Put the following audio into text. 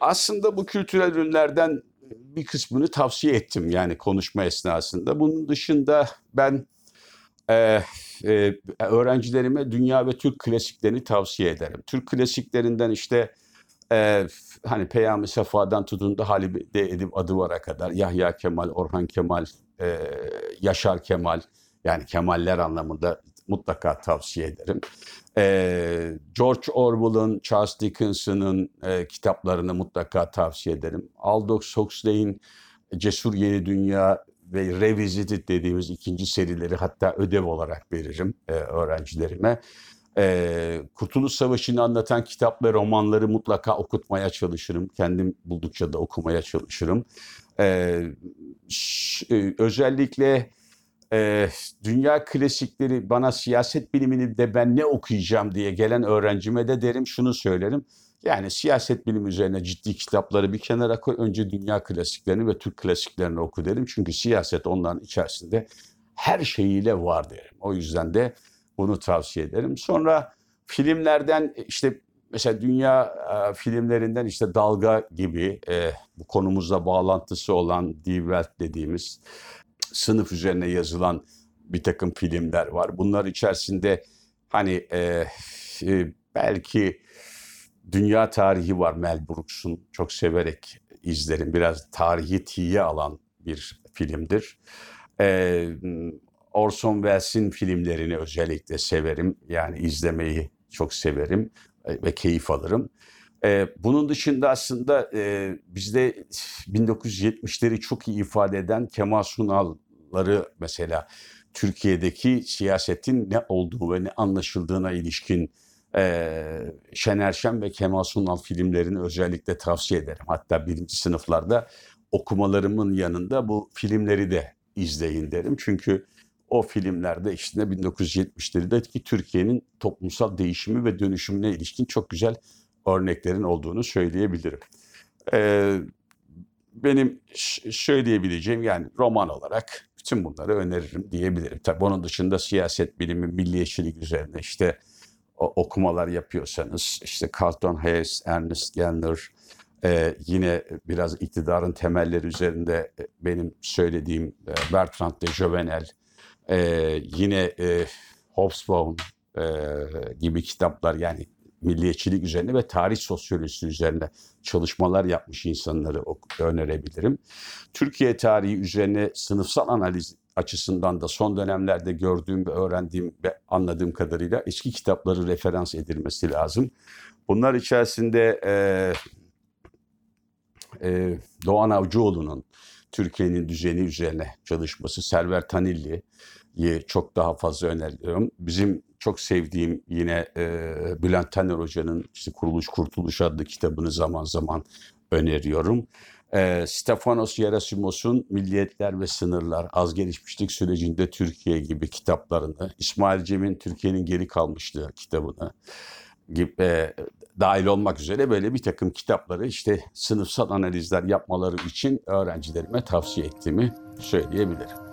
Aslında bu kültürel ürünlerden bir kısmını tavsiye ettim yani konuşma esnasında. Bunun dışında ben e, e, öğrencilerime dünya ve Türk klasiklerini tavsiye ederim. Türk klasiklerinden işte e, hani Peyami Sefa'dan tutun da Halide Edip Adıvar'a kadar Yahya Kemal, Orhan Kemal, e, Yaşar Kemal yani Kemaller anlamında mutlaka tavsiye ederim. E, George Orwell'ın, Charles Dickens'ın e, kitaplarını mutlaka tavsiye ederim. Aldous Huxley'in Cesur Yeni Dünya ve Revisited dediğimiz ikinci serileri hatta ödev olarak veririm e, öğrencilerime. E, Kurtuluş Savaşı'nı anlatan kitap ve romanları mutlaka okutmaya çalışırım. Kendim buldukça da okumaya çalışırım. E, ş, e, özellikle e, dünya klasikleri bana siyaset bilimini de ben ne okuyacağım diye gelen öğrencime de derim şunu söylerim. Yani siyaset bilimi üzerine ciddi kitapları bir kenara koy. Önce dünya klasiklerini ve Türk klasiklerini oku derim. Çünkü siyaset onların içerisinde her şeyiyle var derim. O yüzden de bunu tavsiye ederim. Sonra filmlerden işte mesela dünya e, filmlerinden işte Dalga gibi e, bu konumuzla bağlantısı olan Die Welt dediğimiz sınıf üzerine yazılan bir takım filmler var. Bunlar içerisinde hani e, e, belki dünya tarihi var Mel Brooks'un çok severek izlerim. Biraz tarihi tiye alan bir filmdir. E, Orson Welles'in filmlerini özellikle severim. Yani izlemeyi çok severim e, ve keyif alırım. Ee, bunun dışında aslında e, bizde 1970'leri çok iyi ifade eden Kemal Sunal'ları mesela Türkiye'deki siyasetin ne olduğu ve ne anlaşıldığına ilişkin e, Şener Şen ve Kemal Sunal filmlerini özellikle tavsiye ederim. Hatta birinci sınıflarda okumalarımın yanında bu filmleri de izleyin derim. Çünkü o filmlerde işte 1970'lerdeki Türkiye'nin toplumsal değişimi ve dönüşümüne ilişkin çok güzel örneklerin olduğunu söyleyebilirim. Ee, benim söyleyebileceğim yani roman olarak bütün bunları öneririm diyebilirim. Tabii onun dışında siyaset bilimi, milliyetçilik üzerine işte okumalar yapıyorsanız işte Carlton Hayes, Ernest Gellner, ee, yine biraz iktidarın temelleri üzerinde benim söylediğim Bertrand de Jovenel, e, yine e, Hobsbawm e, gibi kitaplar yani milliyetçilik üzerine ve tarih sosyolojisi üzerine çalışmalar yapmış insanları önerebilirim. Türkiye tarihi üzerine sınıfsal analiz açısından da son dönemlerde gördüğüm ve öğrendiğim ve anladığım kadarıyla eski kitapları referans edilmesi lazım. Bunlar içerisinde e, e, Doğan Avcıoğlu'nun Türkiye'nin düzeni üzerine çalışması, Server Tanilli'yi çok daha fazla öneriyorum. Bizim çok sevdiğim yine e, Bülent Taner Hoca'nın işte Kuruluş Kurtuluş adlı kitabını zaman zaman öneriyorum. E, Stefanos Yerasimos'un Milliyetler ve Sınırlar, Az Gelişmişlik Sürecinde Türkiye gibi kitaplarını, İsmail Cem'in Türkiye'nin Geri Kalmışlığı kitabını, gibi, e, dahil olmak üzere böyle bir takım kitapları işte sınıfsal analizler yapmaları için öğrencilerime tavsiye ettiğimi söyleyebilirim.